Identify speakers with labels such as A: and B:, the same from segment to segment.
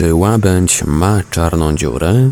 A: Czy łabędź ma czarną dziurę?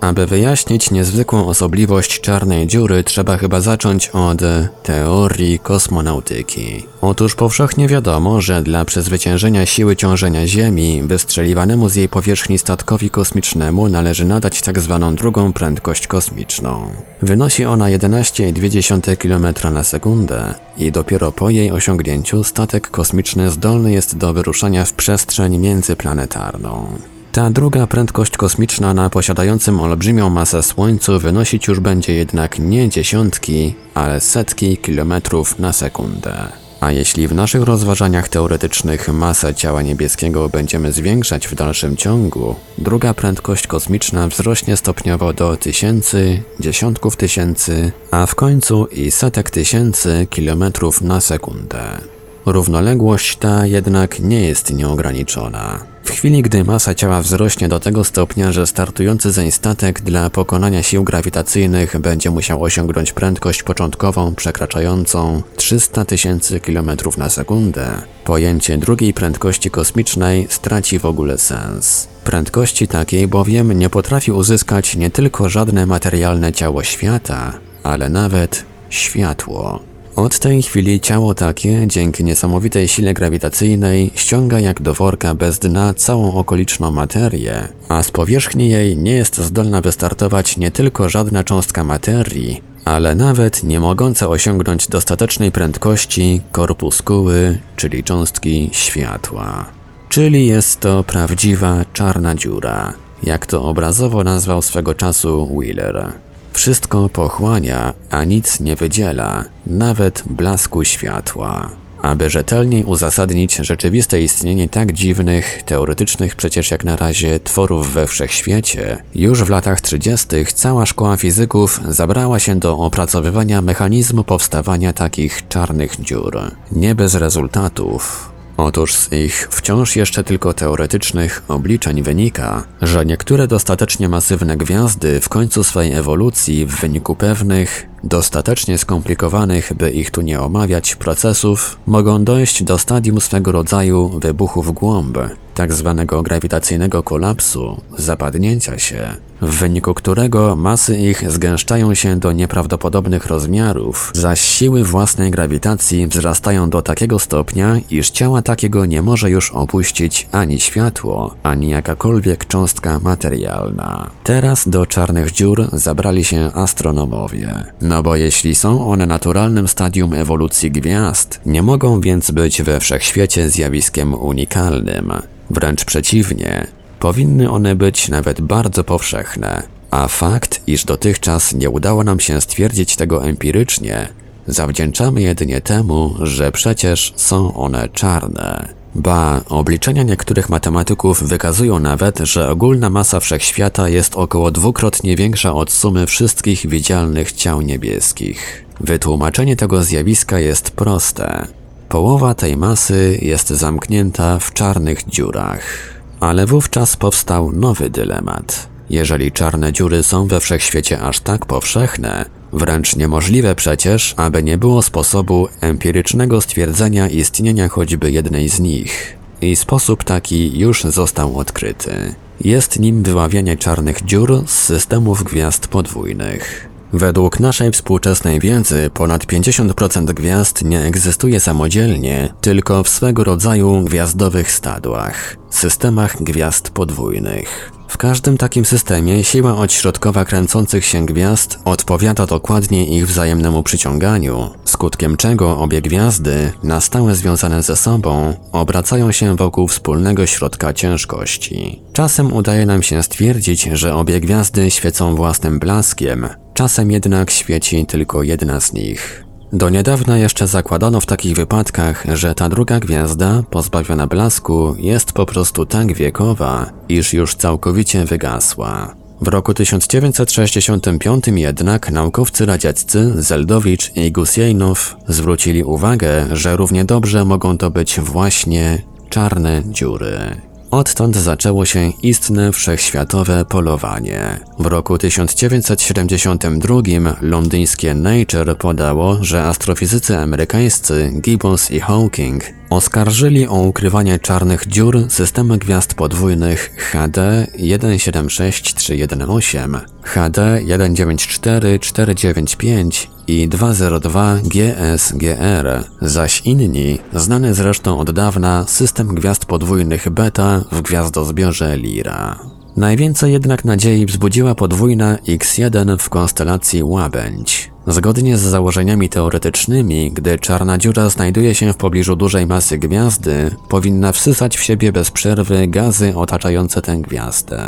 A: Aby wyjaśnić niezwykłą osobliwość czarnej dziury, trzeba chyba zacząć od teorii kosmonautyki. Otóż powszechnie wiadomo, że dla przezwyciężenia siły ciążenia Ziemi, wystrzeliwanemu z jej powierzchni statkowi kosmicznemu należy nadać tak zwaną drugą prędkość kosmiczną. Wynosi ona 11,2 km na sekundę i dopiero po jej osiągnięciu statek kosmiczny zdolny jest do wyruszania w przestrzeń międzyplanetarną. Ta druga prędkość kosmiczna na posiadającym olbrzymią masę Słońcu wynosić już będzie jednak nie dziesiątki, ale setki kilometrów na sekundę. A jeśli w naszych rozważaniach teoretycznych masę ciała niebieskiego będziemy zwiększać w dalszym ciągu, druga prędkość kosmiczna wzrośnie stopniowo do tysięcy, dziesiątków tysięcy, a w końcu i setek tysięcy kilometrów na sekundę. Równoległość ta jednak nie jest nieograniczona. W chwili, gdy masa ciała wzrośnie do tego stopnia, że startujący zeń statek dla pokonania sił grawitacyjnych będzie musiał osiągnąć prędkość początkową przekraczającą 300 tysięcy km na sekundę, pojęcie drugiej prędkości kosmicznej straci w ogóle sens. Prędkości takiej bowiem nie potrafi uzyskać nie tylko żadne materialne ciało świata, ale nawet światło. Od tej chwili ciało takie, dzięki niesamowitej sile grawitacyjnej, ściąga jak do worka bez dna całą okoliczną materię, a z powierzchni jej nie jest zdolna wystartować nie tylko żadna cząstka materii, ale nawet nie mogące osiągnąć dostatecznej prędkości korpuskuły, czyli cząstki światła. Czyli jest to prawdziwa czarna dziura, jak to obrazowo nazwał swego czasu Wheeler. Wszystko pochłania, a nic nie wydziela, nawet blasku światła. Aby rzetelniej uzasadnić rzeczywiste istnienie tak dziwnych, teoretycznych przecież jak na razie tworów we wszechświecie, już w latach 30. cała szkoła fizyków zabrała się do opracowywania mechanizmu powstawania takich czarnych dziur. Nie bez rezultatów. Otóż z ich wciąż jeszcze tylko teoretycznych obliczeń wynika, że niektóre dostatecznie masywne gwiazdy w końcu swej ewolucji w wyniku pewnych, dostatecznie skomplikowanych, by ich tu nie omawiać, procesów, mogą dojść do stadium swego rodzaju wybuchu w głąb, tak zwanego grawitacyjnego kolapsu, zapadnięcia się, w wyniku którego masy ich zgęszczają się do nieprawdopodobnych rozmiarów, zaś siły własnej grawitacji wzrastają do takiego stopnia, iż ciała takiego nie może już opuścić ani światło, ani jakakolwiek cząstka materialna. Teraz do czarnych dziur zabrali się astronomowie. No bo jeśli są one naturalnym stadium ewolucji gwiazd, nie mogą więc być we wszechświecie zjawiskiem unikalnym. Wręcz przeciwnie, powinny one być nawet bardzo powszechne. A fakt, iż dotychczas nie udało nam się stwierdzić tego empirycznie, zawdzięczamy jedynie temu, że przecież są one czarne. Ba, obliczenia niektórych matematyków wykazują nawet, że ogólna masa wszechświata jest około dwukrotnie większa od sumy wszystkich widzialnych ciał niebieskich. Wytłumaczenie tego zjawiska jest proste. Połowa tej masy jest zamknięta w czarnych dziurach. Ale wówczas powstał nowy dylemat. Jeżeli czarne dziury są we wszechświecie aż tak powszechne, wręcz niemożliwe przecież, aby nie było sposobu empirycznego stwierdzenia istnienia choćby jednej z nich. I sposób taki już został odkryty. Jest nim wyławianie czarnych dziur z systemów gwiazd podwójnych. Według naszej współczesnej wiedzy ponad 50% gwiazd nie egzystuje samodzielnie, tylko w swego rodzaju gwiazdowych stadłach, systemach gwiazd podwójnych. W każdym takim systemie siła odśrodkowa kręcących się gwiazd odpowiada dokładnie ich wzajemnemu przyciąganiu, skutkiem czego obie gwiazdy, na stałe związane ze sobą, obracają się wokół wspólnego środka ciężkości. Czasem udaje nam się stwierdzić, że obie gwiazdy świecą własnym blaskiem, czasem jednak świeci tylko jedna z nich. Do niedawna jeszcze zakładano w takich wypadkach, że ta druga gwiazda, pozbawiona blasku, jest po prostu tak wiekowa, iż już całkowicie wygasła. W roku 1965 jednak naukowcy radzieccy Zeldowicz i Gusiejnow zwrócili uwagę, że równie dobrze mogą to być właśnie czarne dziury. Odtąd zaczęło się istne wszechświatowe polowanie. W roku 1972 londyńskie Nature podało, że astrofizycy amerykańscy Gibbons i Hawking oskarżyli o ukrywanie czarnych dziur systemy gwiazd podwójnych HD 176318, HD 194495 i 202 GSGR, zaś inni, znany zresztą od dawna system gwiazd podwójnych beta w gwiazdozbiorze Lira. Najwięcej jednak nadziei wzbudziła podwójna X1 w konstelacji Łabędź. Zgodnie z założeniami teoretycznymi, gdy czarna dziura znajduje się w pobliżu dużej masy gwiazdy, powinna wsysać w siebie bez przerwy gazy otaczające tę gwiazdę.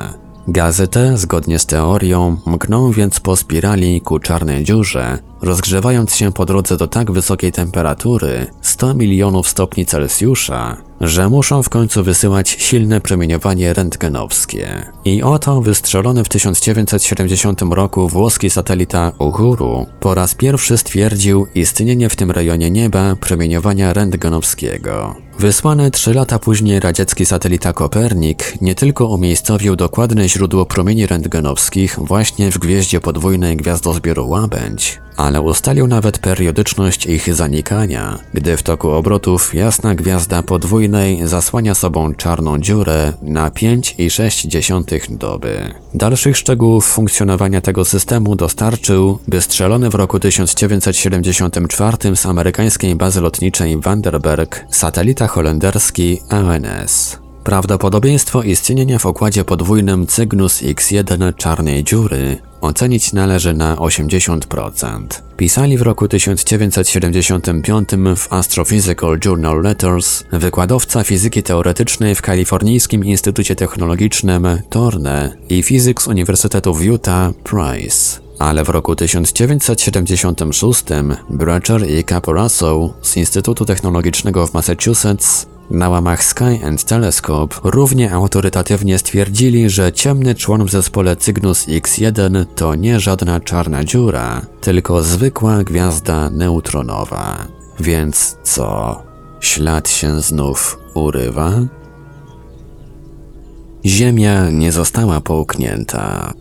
A: Gazy te, zgodnie z teorią, mkną więc po spirali ku czarnej dziurze, rozgrzewając się po drodze do tak wysokiej temperatury 100 milionów stopni Celsjusza, że muszą w końcu wysyłać silne promieniowanie rentgenowskie. I oto wystrzelony w 1970 roku włoski satelita Uhuru po raz pierwszy stwierdził istnienie w tym rejonie nieba promieniowania rentgenowskiego. Wysłany trzy lata później radziecki satelita Kopernik nie tylko umiejscowił dokładne źródło promieni rentgenowskich właśnie w gwieździe podwójnej gwiazdozbioru Łabędź, ale ustalił nawet periodyczność ich zanikania, gdy w toku obrotów jasna gwiazda podwójnej zasłania sobą czarną dziurę na 5,6 doby. Dalszych szczegółów funkcjonowania tego systemu dostarczył wystrzelony w roku 1974 z amerykańskiej bazy lotniczej Vandenberg satelita holenderski ANS. Prawdopodobieństwo istnienia w układzie podwójnym Cygnus X1 czarnej dziury ocenić należy na 80%. Pisali w roku 1975 w Astrophysical Journal Letters wykładowca fizyki teoretycznej w Kalifornijskim Instytucie Technologicznym Torne i fizyk z Uniwersytetu w Utah Price. Ale w roku 1976 Brecher i Caporaso z Instytutu Technologicznego w Massachusetts na łamach Sky and Telescope równie autorytatywnie stwierdzili, że ciemny człon w zespole Cygnus X1 to nie żadna czarna dziura, tylko zwykła gwiazda neutronowa. Więc co? Ślad się znów urywa? Ziemia nie została połknięta.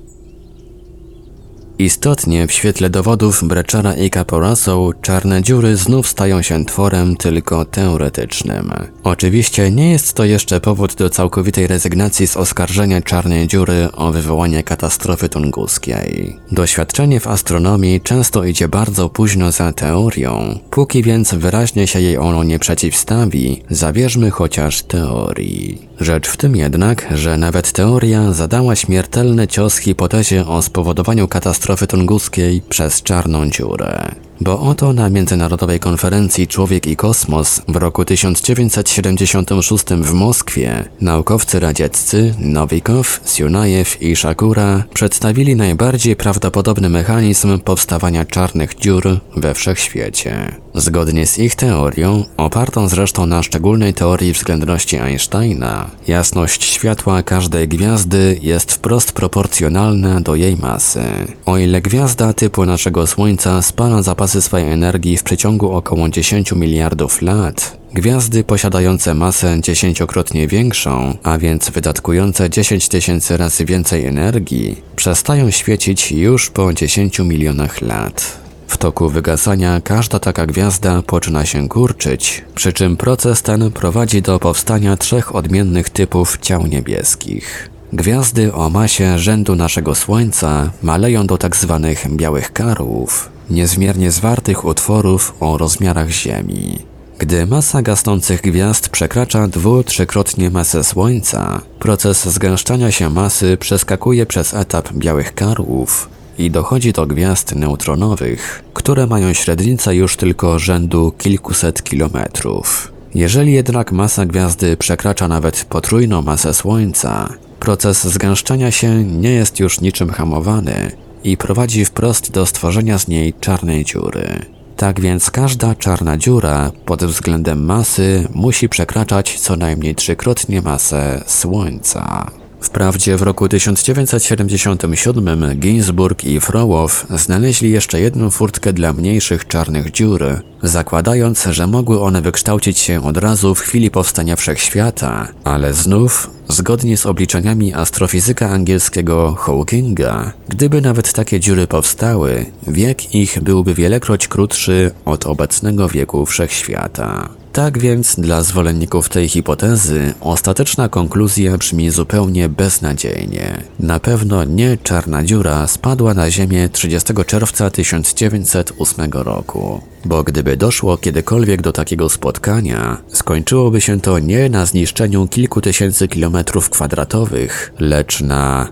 A: Istotnie w świetle dowodów Breczara i Caporaso czarne dziury znów stają się tworem tylko teoretycznym. Oczywiście nie jest to jeszcze powód do całkowitej rezygnacji z oskarżenia czarnej dziury o wywołanie katastrofy tunguskiej. Doświadczenie w astronomii często idzie bardzo późno za teorią. Póki więc wyraźnie się jej ono nie przeciwstawi, zawierzmy chociaż teorii. Rzecz w tym jednak, że nawet teoria zadała śmiertelny cios hipotezie o spowodowaniu katastrofy tunguskiej przez czarną dziurę. Bo oto na Międzynarodowej Konferencji Człowiek i Kosmos w roku 1976 w Moskwie naukowcy radzieccy Nowikow, Siunajew i Shakura przedstawili najbardziej prawdopodobny mechanizm powstawania czarnych dziur we wszechświecie. Zgodnie z ich teorią, opartą zresztą na szczególnej teorii względności Einsteina, jasność światła każdej gwiazdy jest wprost proporcjonalna do jej masy. O ile gwiazda typu naszego Słońca spala zapasy swojej energii w przeciągu około 10 miliardów lat, Gwiazdy posiadające masę dziesięciokrotnie większą, a więc wydatkujące 10 tysięcy razy więcej energii, przestają świecić już po 10 milionach lat. W toku wygasania każda taka gwiazda poczyna się kurczyć, przy czym proces ten prowadzi do powstania trzech odmiennych typów ciał niebieskich. Gwiazdy o masie rzędu naszego Słońca maleją do tak zwanych białych karłów, niezmiernie zwartych utworów o rozmiarach Ziemi. Gdy masa gasnących gwiazd przekracza dwu-trzykrotnie masę Słońca, proces zgęszczania się masy przeskakuje przez etap białych karłów i dochodzi do gwiazd neutronowych, które mają średnicę już tylko rzędu kilkuset kilometrów. Jeżeli jednak masa gwiazdy przekracza nawet potrójną masę Słońca, proces zgęszczania się nie jest już niczym hamowany i prowadzi wprost do stworzenia z niej czarnej dziury. Tak więc każda czarna dziura pod względem masy musi przekraczać co najmniej trzykrotnie masę Słońca. Wprawdzie w roku 1977 Ginsburg i Frołow znaleźli jeszcze jedną furtkę dla mniejszych czarnych dziur, zakładając, że mogły one wykształcić się od razu w chwili powstania wszechświata, ale znów, zgodnie z obliczeniami astrofizyka angielskiego Hawkinga, gdyby nawet takie dziury powstały, wiek ich byłby wielekroć krótszy od obecnego wieku wszechświata. Tak więc dla zwolenników tej hipotezy ostateczna konkluzja brzmi zupełnie beznadziejnie. Na pewno nie czarna dziura spadła na Ziemię 30 czerwca 1908 roku. Bo gdyby doszło kiedykolwiek do takiego spotkania, skończyłoby się to nie na zniszczeniu kilku tysięcy kilometrów kwadratowych, lecz na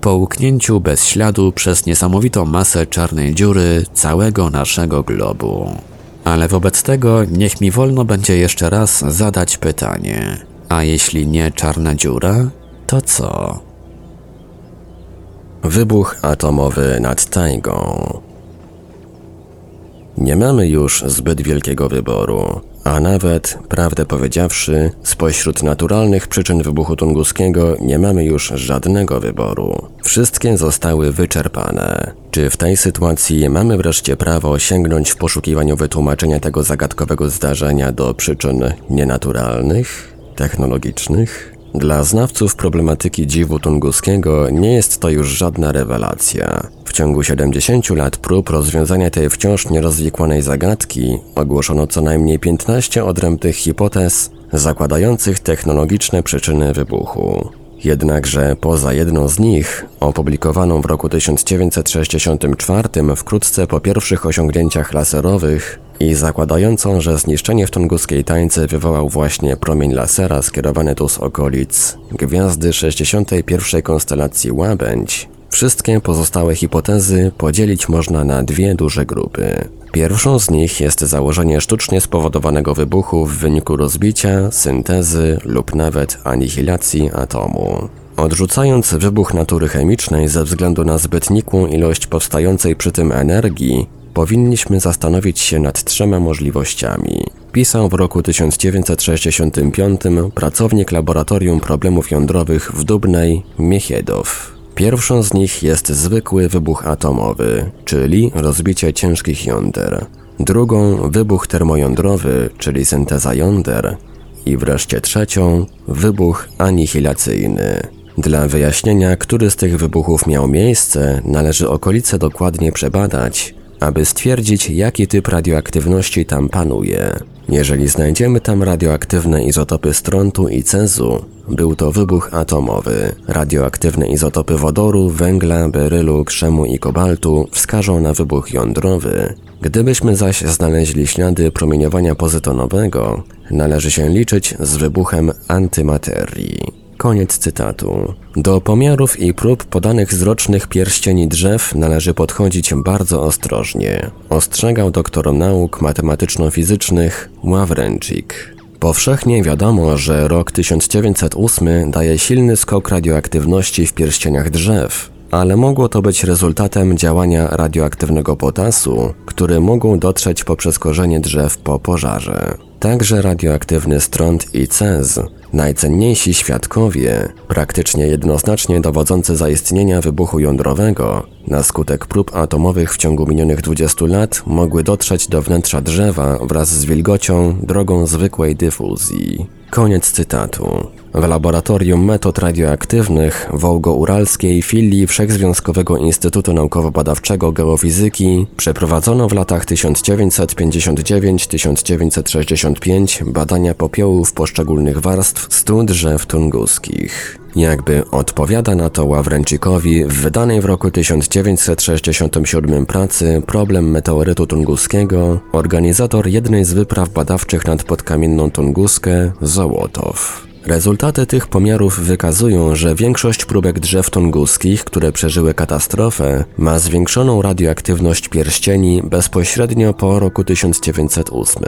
A: połknięciu bez śladu przez niesamowitą masę czarnej dziury całego naszego globu. Ale wobec tego niech mi wolno będzie jeszcze raz zadać pytanie. A jeśli nie czarna dziura, to co?
B: Wybuch atomowy nad tajgą. Nie mamy już zbyt wielkiego wyboru, a nawet, prawdę powiedziawszy, spośród naturalnych przyczyn wybuchu tunguskiego nie mamy już żadnego wyboru. Wszystkie zostały wyczerpane. Czy w tej sytuacji mamy wreszcie prawo sięgnąć w poszukiwaniu wytłumaczenia tego zagadkowego zdarzenia do przyczyn nienaturalnych, technologicznych? Dla znawców problematyki dziwu tunguskiego nie jest to już żadna rewelacja. W ciągu 70 lat prób rozwiązania tej wciąż nierozwikłanej zagadki ogłoszono co najmniej 15 odrębnych hipotez zakładających technologiczne przyczyny wybuchu. Jednakże poza jedną z nich, opublikowaną w roku 1964 wkrótce po pierwszych osiągnięciach laserowych i zakładającą, że zniszczenie w tunguskiej tańce wywołał właśnie promień lasera skierowany tu z okolic gwiazdy 61 konstelacji Łabędź, Wszystkie pozostałe hipotezy podzielić można na dwie duże grupy. Pierwszą z nich jest założenie sztucznie spowodowanego wybuchu w wyniku rozbicia, syntezy lub nawet anihilacji atomu. Odrzucając wybuch natury chemicznej ze względu na zbyt nikłą ilość powstającej przy tym energii, powinniśmy zastanowić się nad trzema możliwościami. Pisał w roku 1965 pracownik Laboratorium Problemów Jądrowych w Dubnej, Miechiedow. Pierwszą z nich jest zwykły wybuch atomowy, czyli rozbicie ciężkich jąder. Drugą wybuch termojądrowy, czyli synteza jąder. I wreszcie trzecią wybuch anihilacyjny. Dla wyjaśnienia, który z tych wybuchów miał miejsce, należy okolice dokładnie przebadać, aby stwierdzić, jaki typ radioaktywności tam panuje. Jeżeli znajdziemy tam radioaktywne izotopy strontu i cezu, był to wybuch atomowy. Radioaktywne izotopy wodoru, węgla, berylu, krzemu i kobaltu wskażą na wybuch jądrowy. Gdybyśmy zaś znaleźli ślady promieniowania pozytonowego, należy się liczyć z wybuchem antymaterii. Koniec cytatu. Do pomiarów i prób podanych z rocznych pierścieni drzew należy podchodzić bardzo ostrożnie, ostrzegał doktor nauk matematyczno-fizycznych Ławręczik. Powszechnie wiadomo, że rok 1908 daje silny skok radioaktywności w pierścieniach drzew, ale mogło to być rezultatem działania radioaktywnego potasu, który mógł dotrzeć poprzez korzenie drzew po pożarze. Także radioaktywny stront i cez Najcenniejsi świadkowie, praktycznie jednoznacznie dowodzący zaistnienia wybuchu jądrowego, na skutek prób atomowych w ciągu minionych 20 lat mogły dotrzeć do wnętrza drzewa wraz z wilgocią drogą zwykłej dyfuzji. Koniec cytatu. W laboratorium metod radioaktywnych Wołgo-Uralskiej filii Wszechzwiązkowego Instytutu Naukowo-Badawczego Geofizyki przeprowadzono w latach 1959-1965 badania popiołów poszczególnych warstw stu drzew tunguskich. Jakby odpowiada na to Ławręcikowi w wydanej w roku 1967 pracy Problem meteorytu tunguskiego, organizator jednej z wypraw badawczych nad podkamienną Tunguskę, Zołotow. Rezultaty tych pomiarów wykazują, że większość próbek drzew tunguskich, które przeżyły katastrofę, ma zwiększoną radioaktywność pierścieni bezpośrednio po roku 1908.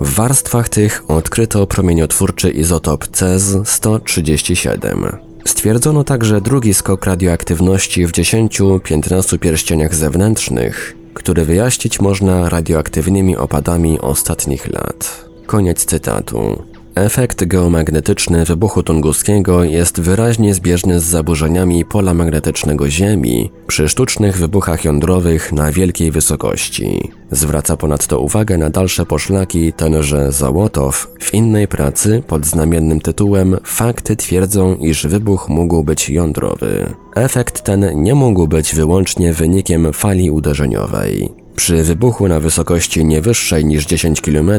B: W warstwach tych odkryto promieniotwórczy izotop CES-137. Stwierdzono także drugi skok radioaktywności w 10-15 pierścieniach zewnętrznych, który wyjaśnić można radioaktywnymi opadami ostatnich lat. Koniec cytatu. Efekt geomagnetyczny wybuchu tunguskiego jest wyraźnie zbieżny z zaburzeniami pola magnetycznego Ziemi przy sztucznych wybuchach jądrowych na wielkiej wysokości. Zwraca ponadto uwagę na dalsze poszlaki tenże Załotow w innej pracy pod znamiennym tytułem Fakty twierdzą, iż wybuch mógł być jądrowy. Efekt ten nie mógł być wyłącznie wynikiem fali uderzeniowej. Przy wybuchu na wysokości nie wyższej niż 10 km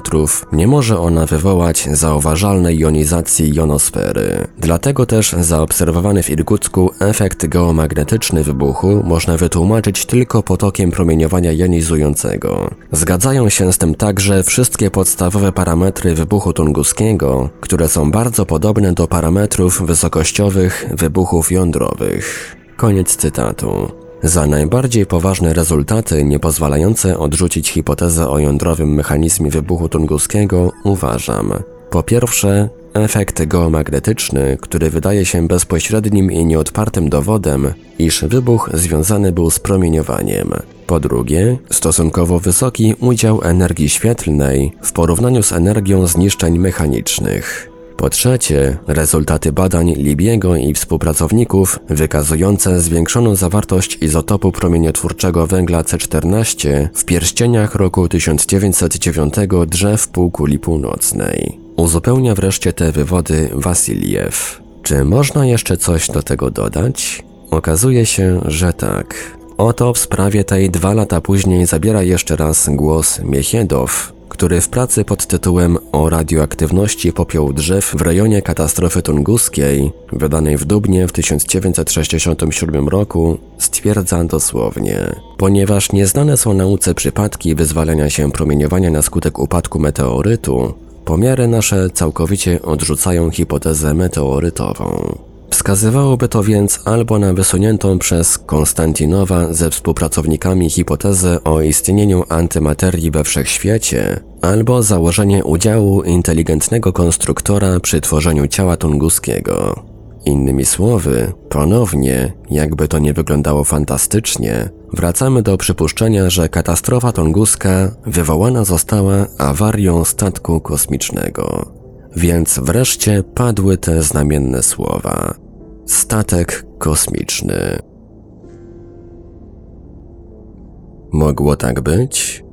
B: nie może ona wywołać zauważalnej jonizacji jonosfery. Dlatego też zaobserwowany w Irkucku efekt geomagnetyczny wybuchu można wytłumaczyć tylko potokiem promieniowania jonizującego. Zgadzają się z tym także wszystkie podstawowe parametry wybuchu tunguskiego, które są bardzo podobne do parametrów wysokościowych wybuchów jądrowych. Koniec cytatu. Za najbardziej poważne rezultaty niepozwalające odrzucić hipotezę o jądrowym mechanizmie wybuchu tunguskiego uważam po pierwsze efekt geomagnetyczny, który wydaje się bezpośrednim i nieodpartym dowodem, iż wybuch związany był z promieniowaniem. Po drugie, stosunkowo wysoki udział energii świetlnej w porównaniu z energią zniszczeń mechanicznych. Po trzecie, rezultaty badań Libiego i współpracowników wykazujące zwiększoną zawartość izotopu promieniotwórczego węgla C14 w pierścieniach roku 1909 drzew półkuli północnej. Uzupełnia wreszcie te wywody Wasiliew. Czy można jeszcze coś do tego dodać? Okazuje się, że tak. Oto w sprawie tej dwa lata później zabiera jeszcze raz głos Miechiedow, który w pracy pod tytułem O radioaktywności popiołu drzew w rejonie katastrofy tunguskiej, wydanej w Dubnie w 1967 roku, stwierdza dosłownie: Ponieważ nieznane są nauce przypadki wyzwalania się promieniowania na skutek upadku meteorytu, pomiary nasze całkowicie odrzucają hipotezę meteorytową. Wskazywałoby to więc albo na wysuniętą przez Konstantinowa ze współpracownikami hipotezę o istnieniu antymaterii we wszechświecie, albo założenie udziału inteligentnego konstruktora przy tworzeniu ciała tunguskiego. Innymi słowy, ponownie, jakby to nie wyglądało fantastycznie, wracamy do przypuszczenia, że katastrofa tunguska wywołana została awarią statku kosmicznego. Więc wreszcie padły te znamienne słowa. Statek kosmiczny. Mogło tak być?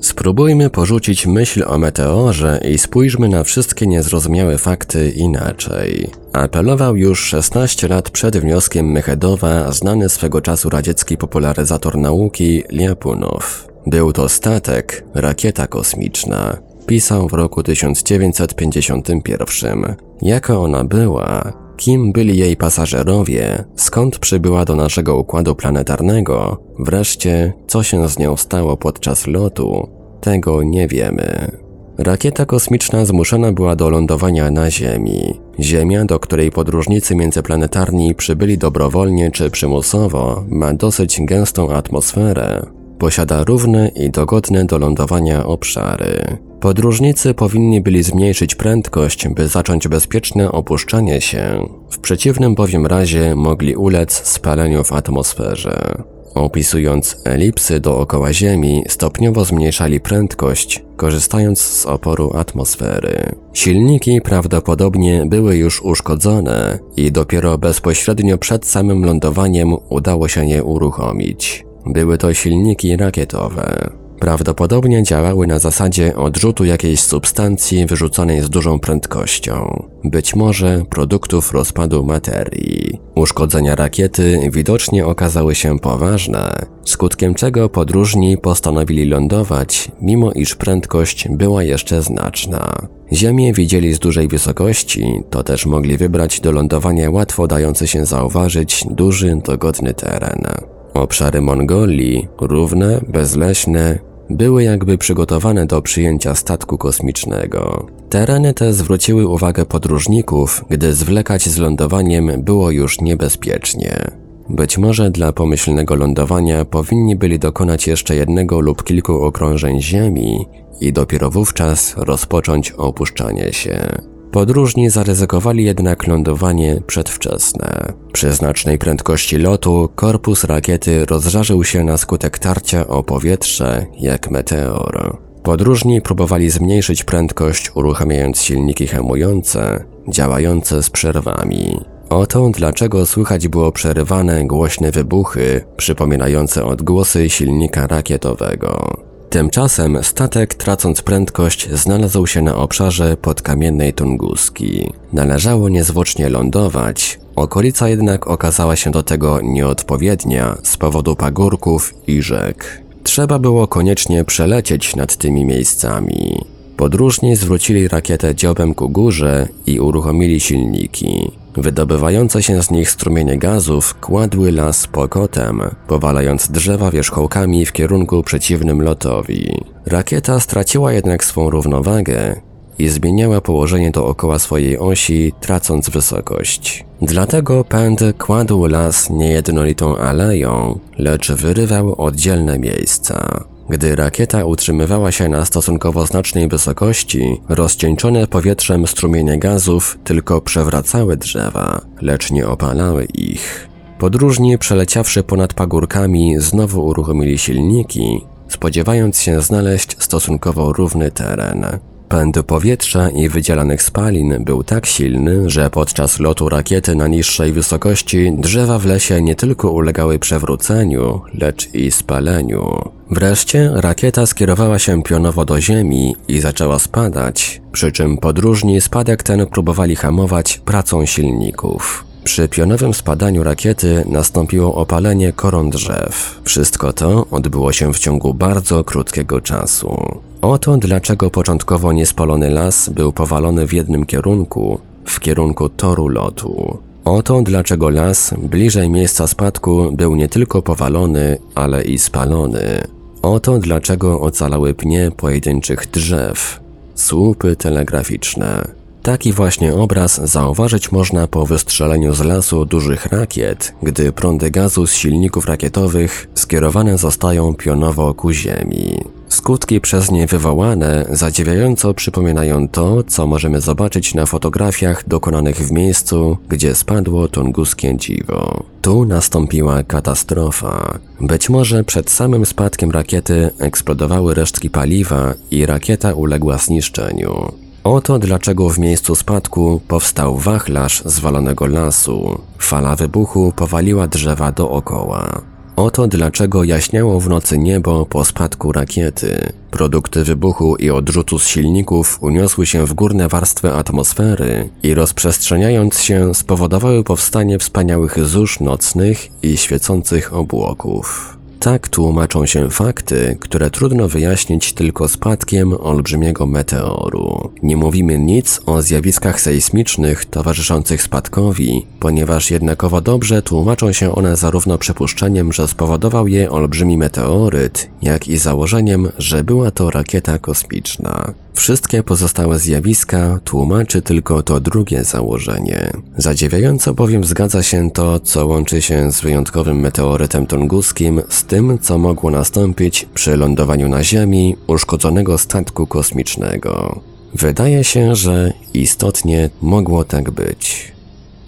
B: Spróbujmy porzucić myśl o meteorze i spójrzmy na wszystkie niezrozumiałe fakty inaczej. Apelował już 16 lat przed wnioskiem Mechedowa znany swego czasu radziecki popularyzator nauki Liapunow. Był to statek, rakieta kosmiczna. Pisał w roku 1951. Jaka ona była? Kim byli jej pasażerowie? Skąd przybyła do naszego układu planetarnego? Wreszcie, co się z nią stało podczas lotu? Tego nie wiemy. Rakieta kosmiczna zmuszona była do lądowania na Ziemi. Ziemia, do której podróżnicy międzyplanetarni przybyli dobrowolnie czy przymusowo, ma dosyć gęstą atmosferę. Posiada równe i dogodne do lądowania obszary. Podróżnicy powinni byli zmniejszyć prędkość, by zacząć bezpieczne opuszczanie się. W przeciwnym bowiem razie mogli ulec spaleniu w atmosferze. Opisując elipsy dookoła Ziemi, stopniowo zmniejszali prędkość, korzystając z oporu atmosfery. Silniki prawdopodobnie były już uszkodzone i dopiero bezpośrednio przed samym lądowaniem udało się je uruchomić. Były to silniki rakietowe. Prawdopodobnie działały na zasadzie odrzutu jakiejś substancji wyrzuconej z dużą prędkością, być może produktów rozpadu materii. Uszkodzenia rakiety widocznie okazały się poważne, skutkiem czego podróżni postanowili lądować, mimo iż prędkość była jeszcze znaczna. Ziemię widzieli z dużej wysokości, to też mogli wybrać do lądowania łatwo dający się zauważyć duży, dogodny teren. Obszary Mongolii, równe, bezleśne, były jakby przygotowane do przyjęcia statku kosmicznego. Tereny te zwróciły uwagę podróżników, gdy zwlekać z lądowaniem było już niebezpiecznie. Być może dla pomyślnego lądowania powinni byli dokonać jeszcze jednego lub kilku okrążeń Ziemi i dopiero wówczas rozpocząć opuszczanie się. Podróżni zaryzykowali jednak lądowanie przedwczesne. Przy znacznej prędkości lotu korpus rakiety rozżarzył się na skutek tarcia o powietrze jak meteor. Podróżni próbowali zmniejszyć prędkość uruchamiając silniki hamujące, działające z przerwami. Oto dlaczego słychać było przerywane głośne wybuchy, przypominające odgłosy silnika rakietowego. Tymczasem statek, tracąc prędkość, znalazł się na obszarze podkamiennej Tunguski. Należało niezwłocznie lądować, okolica jednak okazała się do tego nieodpowiednia z powodu pagórków i rzek. Trzeba było koniecznie przelecieć nad tymi miejscami. Podróżni zwrócili rakietę dziobem ku górze i uruchomili silniki. Wydobywające się z nich strumienie gazów kładły las pokotem, powalając drzewa wierzchołkami w kierunku przeciwnym lotowi. Rakieta straciła jednak swą równowagę i zmieniała położenie dookoła swojej osi, tracąc wysokość. Dlatego pęd kładł las niejednolitą aleją, lecz wyrywał oddzielne miejsca. Gdy rakieta utrzymywała się na stosunkowo znacznej wysokości, rozcieńczone powietrzem strumienie gazów tylko przewracały drzewa, lecz nie opalały ich. Podróżni, przeleciawszy ponad pagórkami, znowu uruchomili silniki, spodziewając się znaleźć stosunkowo równy teren. Pęd powietrza i wydzielanych spalin był tak silny, że podczas lotu rakiety na niższej wysokości drzewa w lesie nie tylko ulegały przewróceniu, lecz i spaleniu. Wreszcie rakieta skierowała się pionowo do ziemi i zaczęła spadać, przy czym podróżni spadek ten próbowali hamować pracą silników. Przy pionowym spadaniu rakiety nastąpiło opalenie koron drzew. Wszystko to odbyło się w ciągu bardzo krótkiego czasu. Oto dlaczego początkowo niespalony las był powalony w jednym kierunku, w kierunku toru lotu. Oto dlaczego las bliżej miejsca spadku był nie tylko powalony, ale i spalony. Oto dlaczego ocalały pnie pojedynczych drzew, słupy telegraficzne. Taki właśnie obraz zauważyć można po wystrzeleniu z lasu dużych rakiet, gdy prądy gazu z silników rakietowych skierowane zostają pionowo ku ziemi. Skutki przez nie wywołane zadziwiająco przypominają to, co możemy zobaczyć na fotografiach dokonanych w miejscu, gdzie spadło tunguskie dziwo. Tu nastąpiła katastrofa. Być może przed samym spadkiem rakiety eksplodowały resztki paliwa i rakieta uległa zniszczeniu. Oto dlaczego w miejscu spadku powstał wachlarz zwalonego lasu. Fala wybuchu powaliła drzewa dookoła. Oto dlaczego jaśniało w nocy niebo po spadku rakiety. Produkty wybuchu i odrzutu z silników uniosły się w górne warstwy atmosfery i rozprzestrzeniając się spowodowały powstanie wspaniałych zórz nocnych i świecących obłoków. Tak tłumaczą się fakty, które trudno wyjaśnić tylko spadkiem olbrzymiego meteoru. Nie mówimy nic o zjawiskach sejsmicznych towarzyszących spadkowi, ponieważ jednakowo dobrze tłumaczą się one zarówno przypuszczeniem, że spowodował je olbrzymi meteoryt, jak i założeniem, że była to rakieta kosmiczna. Wszystkie pozostałe zjawiska tłumaczy tylko to drugie założenie. Zadziwiająco bowiem zgadza się to, co łączy się z wyjątkowym meteorytem tunguskim z tym, co mogło nastąpić przy lądowaniu na Ziemi uszkodzonego statku kosmicznego. Wydaje się, że istotnie mogło tak być.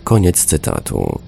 B: Koniec cytatu.